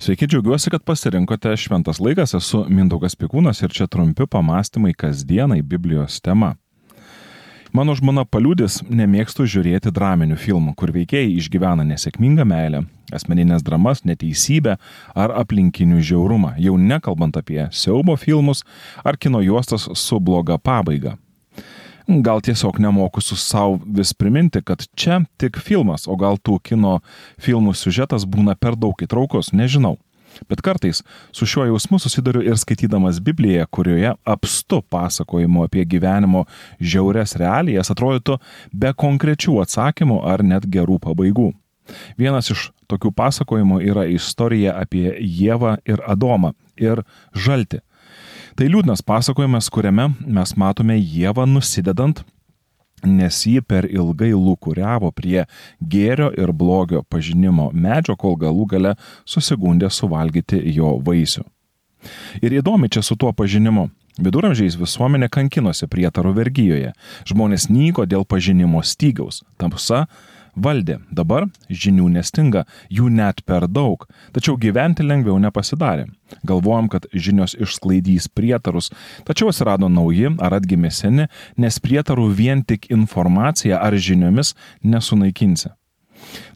Sveiki, džiaugiuosi, kad pasirinkote šventas laikas, esu Mindaugas Pikūnas ir čia trumpi pamastymai kasdienai Biblijos tema. Mano žmona paliūdis nemėgstu žiūrėti draminių filmų, kur veikėjai išgyvena nesėkmingą meilę, asmeninės dramas, neteisybę ar aplinkinių žiaurumą, jau nekalbant apie siaubo filmus ar kino juostas su bloga pabaiga. Gal tiesiog nemoku su savo vis priminti, kad čia tik filmas, o gal tų kino filmų siužetas būna per daug įtraukus, nežinau. Bet kartais su šiuo jausmu susiduriu ir skaitydamas Bibliją, kurioje apstu pasakojimo apie gyvenimo žiaures realijas atrodytų be konkrečių atsakymų ar net gerų pabaigų. Vienas iš tokių pasakojimų yra istorija apie Jėvą ir Adomą ir žalti. Tai liūdnas pasakojimas, kuriame mes matome Jėvą nusidedant, nes ji per ilgai lūkuriavo prie gėrio ir blogio pažinimo medžio, kol galų gale susigundė suvalgyti jo vaisių. Ir įdomi čia su tuo pažinimu. Viduramžiais visuomenė kankinosi prietarų vergyjoje. Žmonės nyko dėl pažinimo stygiaus. Tamsa valdė. Dabar žinių nestinga, jų net per daug, tačiau gyventi lengviau nepasidarė. Galvojom, kad žinios išsklaidys prietarus, tačiau atsirado nauji ar atgimė seni, nes prietarų vien tik informacija ar žiniomis nesunaikinsi.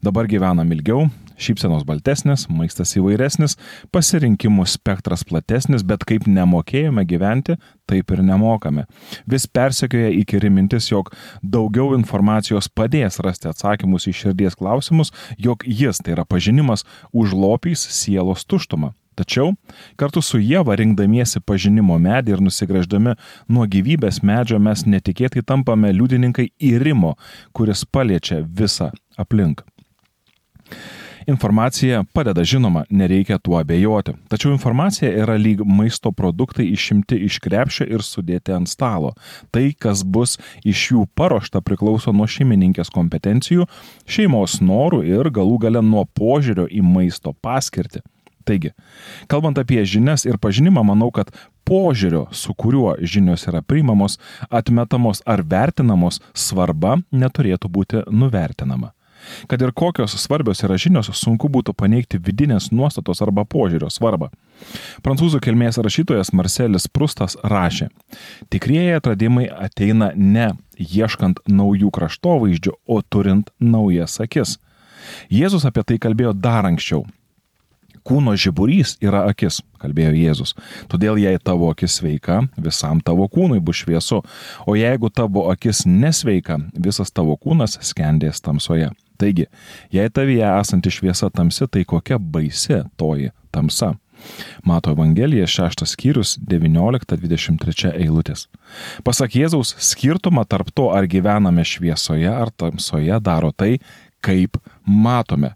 Dabar gyvenam ilgiau, Šypsenos baltesnės, maistas įvairesnis, pasirinkimų spektras platesnis, bet kaip nemokėjome gyventi, taip ir nemokame. Vis persekioja įkiri mintis, jog daugiau informacijos padės rasti atsakymus į širdies klausimus, jog jis, tai yra pažinimas, užlopys sielos tuštumą. Tačiau kartu su Jėva rinkdamiesi pažinimo medį ir nusigraždami nuo gyvybės medžio mes netikėtai tampame liudininkai įrimo, kuris paliečia visą aplink. Informacija padeda, žinoma, nereikia tuo abejoti. Tačiau informacija yra lyg maisto produktai išimti iš krepšio ir sudėti ant stalo. Tai, kas bus iš jų paruošta, priklauso nuo šeimininkės kompetencijų, šeimos norų ir galų gale nuo požiūrio į maisto paskirtį. Taigi, kalbant apie žinias ir pažinimą, manau, kad požiūrio, su kuriuo žinios yra priimamos, atmetamos ar vertinamos svarba neturėtų būti nuvertinama. Kad ir kokios svarbios yra žinios, sunku būtų paneigti vidinės nuostatos arba požiūrio svarbą. Prancūzų kilmės rašytojas Marcelis Prustas rašė, tikrieji atradimai ateina ne ieškant naujų kraštovaizdžių, o turint naujas akis. Jėzus apie tai kalbėjo dar anksčiau. Kūno žiburys yra akis, kalbėjo Jėzus. Todėl jei tavo akis sveika, visam tavo kūnui bus šviesu, o jeigu tavo akis nesveika, visas tavo kūnas skendės tamsoje. Taigi, jei tavyje esanti šviesa tamsi, tai kokia baisi toji tamsa. Mato Evangelija 6 skyrius 19-23 eilutės. Pasak Jėzaus, skirtumą tarp to, ar gyvename šviesoje ar tamsoje, daro tai, kaip matome.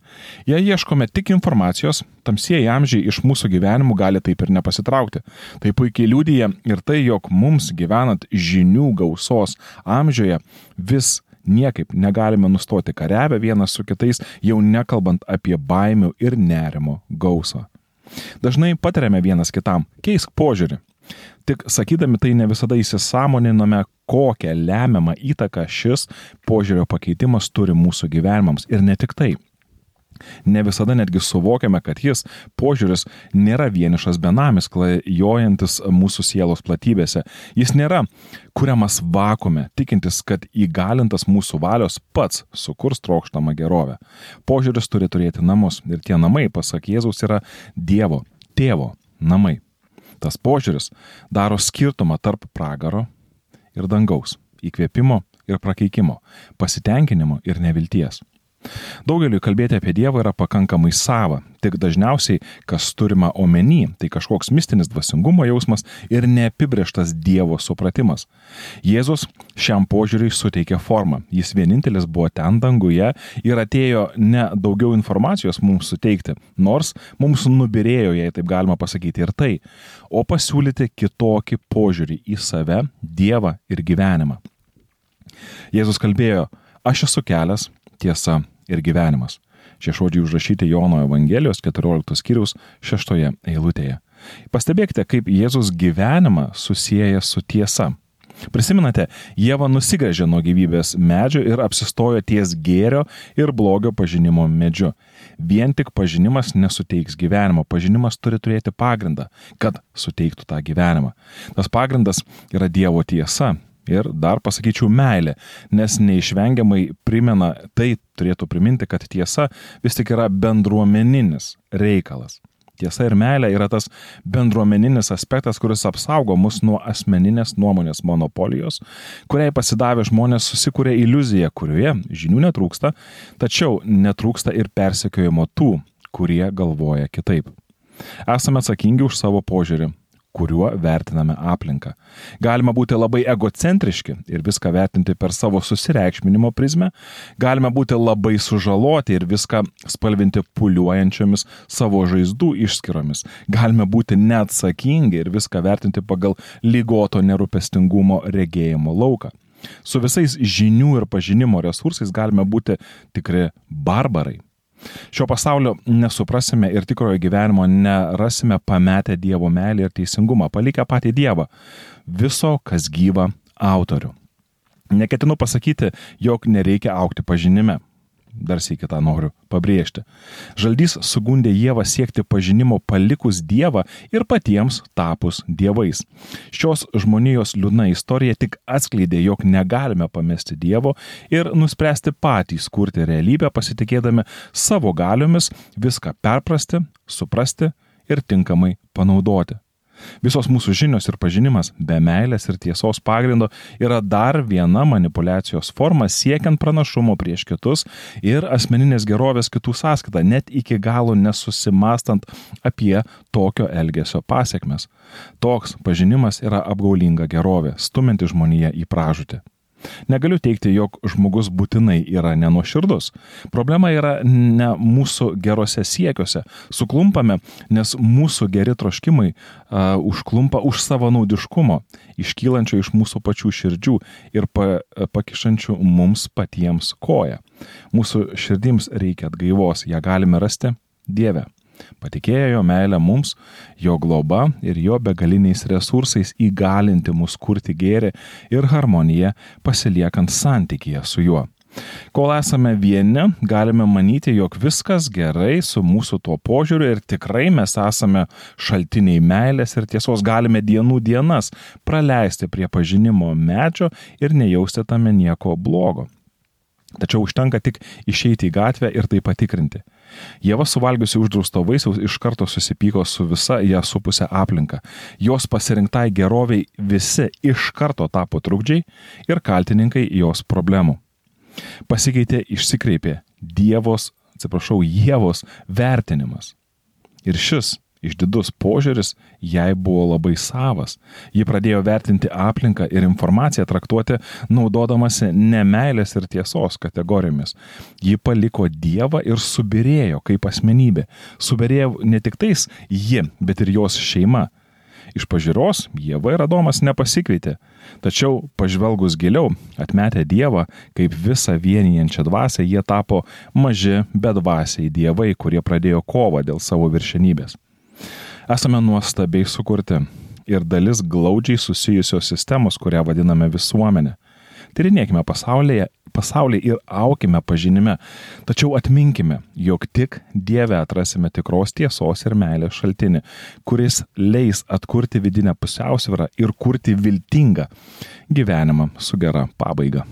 Jei ieškome tik informacijos, tamsieji amžiai iš mūsų gyvenimų gali taip ir nepasitraukti. Tai puikiai liūdija ir tai, jog mums gyvenant žinių gausos amžiuje vis niekaip negalime nustoti kariavę vienas su kitais, jau nekalbant apie baimių ir nerimo gausą. Dažnai patariame vienas kitam, keisk požiūrį. Tik sakydami tai ne visada įsisamoniname, kokią lemiamą įtaką šis požiūrio pakeitimas turi mūsų gyvenimams. Ir ne tik tai. Ne visada netgi suvokiame, kad jis požiūris nėra vienišas benamis, klajojantis mūsų sielos platybėse. Jis nėra kuriamas vakume, tikintis, kad įgalintas mūsų valios pats sukurs trokštamą gerovę. Požiūris turi turėti namus ir tie namai, pasak Jėzaus, yra Dievo, tėvo namai. Tas požiūris daro skirtumą tarp pragaro ir dangaus, įkvėpimo ir prakeikimo, pasitenkinimo ir nevilties. Daugeliu kalbėti apie Dievą yra pakankamai sava, tik dažniausiai, kas turima omeny, tai kažkoks mistinis dvasingumo jausmas ir neapibrieštas Dievo supratimas. Jėzus šiam požiūriui suteikė formą, jis vienintelis buvo ten danguje ir atėjo ne daugiau informacijos mums suteikti, nors mums nubirėjo, jei taip galima pasakyti, ir tai, o pasiūlyti kitokį požiūrį į save, Dievą ir gyvenimą. Jėzus kalbėjo, aš esu kelias, tiesa ir gyvenimas. Šie žodžiai užrašyti Jono Evangelijos 14 skyriaus 6 eilutėje. Pastebėkite, kaip Jėzus gyvenimą susijęja su tiesa. Prisiminate, Jėva nusigrėžė nuo gyvybės medžio ir apsistojo ties gėrio ir blogio pažinimo medžiu. Vien tik pažinimas nesuteiks gyvenimo. Pažinimas turi turėti pagrindą, kad suteiktų tą gyvenimą. Tas pagrindas yra Dievo tiesa. Ir dar pasakyčiau meilė, nes neišvengiamai primena, tai turėtų priminti, kad tiesa vis tik yra bendruomeninis reikalas. Tiesa ir meilė yra tas bendruomeninis aspektas, kuris apsaugo mus nuo asmeninės nuomonės monopolijos, kuriai pasidavę žmonės susikūrė iliuziją, kurioje žinių netrūksta, tačiau netrūksta ir persekiojimo tų, kurie galvoja kitaip. Esame atsakingi už savo požiūrį, kuriuo vertiname aplinką. Galima būti labai egocentriški ir viską vertinti per savo susireikšminimo prizmę, galime būti labai sužaloti ir viską spalvinti puliuojančiomis savo žaizdų išskiromis, galime būti neatsakingi ir viską vertinti pagal lygoto nerūpestingumo regėjimo lauką. Su visais žinių ir pažinimo resursais galime būti tikri barbarai. Šio pasaulio nesuprasime ir tikrojo gyvenimo nerasime pametę Dievo meilį ir teisingumą, palikę patį Dievą, viso, kas gyva autorių. Neketinu pasakyti, jog nereikia aukti pažinime dar sėki tą noriu pabrėžti. Žaldys sugundė Jėvą siekti pažinimo palikus Dievą ir patiems tapus dievais. Šios žmonijos liūdna istorija tik atskleidė, jog negalime pamesti Dievo ir nuspręsti patys kurti realybę pasitikėdami savo galiomis viską perprasti, suprasti ir tinkamai panaudoti. Visos mūsų žinios ir pažinimas be meilės ir tiesos pagrindo yra dar viena manipulacijos forma siekiant pranašumo prieš kitus ir asmeninės gerovės kitų sąskaitą, net iki galo nesusimastant apie tokio elgesio pasiekmes. Toks pažinimas yra apgaulinga gerovė, stuminti žmoniją į pražūtį. Negaliu teikti, jog žmogus būtinai yra nenuoširdus. Problema yra ne mūsų gerose siekiuose. Suklumpame, nes mūsų geri troškimai uh, užklumpa už savo naudiškumo, iškylančio iš mūsų pačių širdžių ir pa, pakišančių mums patiems koją. Mūsų širdims reikia atgaivos, ją galime rasti Dieve. Patikėjo jo meilę mums, jo globa ir jo begaliniais resursais įgalinti mus kurti gėrį ir harmoniją, pasiliekant santykėje su juo. Kol esame vieni, galime manyti, jog viskas gerai su mūsų tuo požiūriu ir tikrai mes esame šaltiniai meilės ir tiesos, galime dienų dienas praleisti prie pažinimo medžio ir nejausti tame nieko blogo. Tačiau užtenka tik išeiti į gatvę ir tai patikrinti. Jėva suvalgiusi uždrausto vaisiaus iš karto susipyko su visa ją supusią aplinką. Jos pasirinktai geroviai visi iš karto tapo trukdžiai ir kaltininkai jos problemų. Pasikeitė, išsikreipė Dievos, atsiprašau, Jėvos vertinimas. Ir šis Išdidus požiūris jai buvo labai savas. Ji pradėjo vertinti aplinką ir informaciją traktuoti naudodamasi ne meilės ir tiesos kategorijomis. Ji paliko Dievą ir subirėjo kaip asmenybė. Subirėjo ne tik tais ji, bet ir jos šeima. Iš pažiūros Jėva ir Adomas nepasikvietė, tačiau pažvelgus giliau, atmetę Dievą kaip visą vienijančią dvasę, jie tapo maži bedvasiai dievai, kurie pradėjo kovą dėl savo viršenybės. Esame nuostabiai sukurti ir dalis glaudžiai susijusios sistemos, kurią vadiname visuomenė. Tyrinėkime pasaulyje, pasaulį ir aukime pažinime, tačiau atminkime, jog tik Dieve atrasime tikros tiesos ir meilės šaltinį, kuris leis atkurti vidinę pusiausvyrą ir kurti viltingą gyvenimą su gera pabaiga.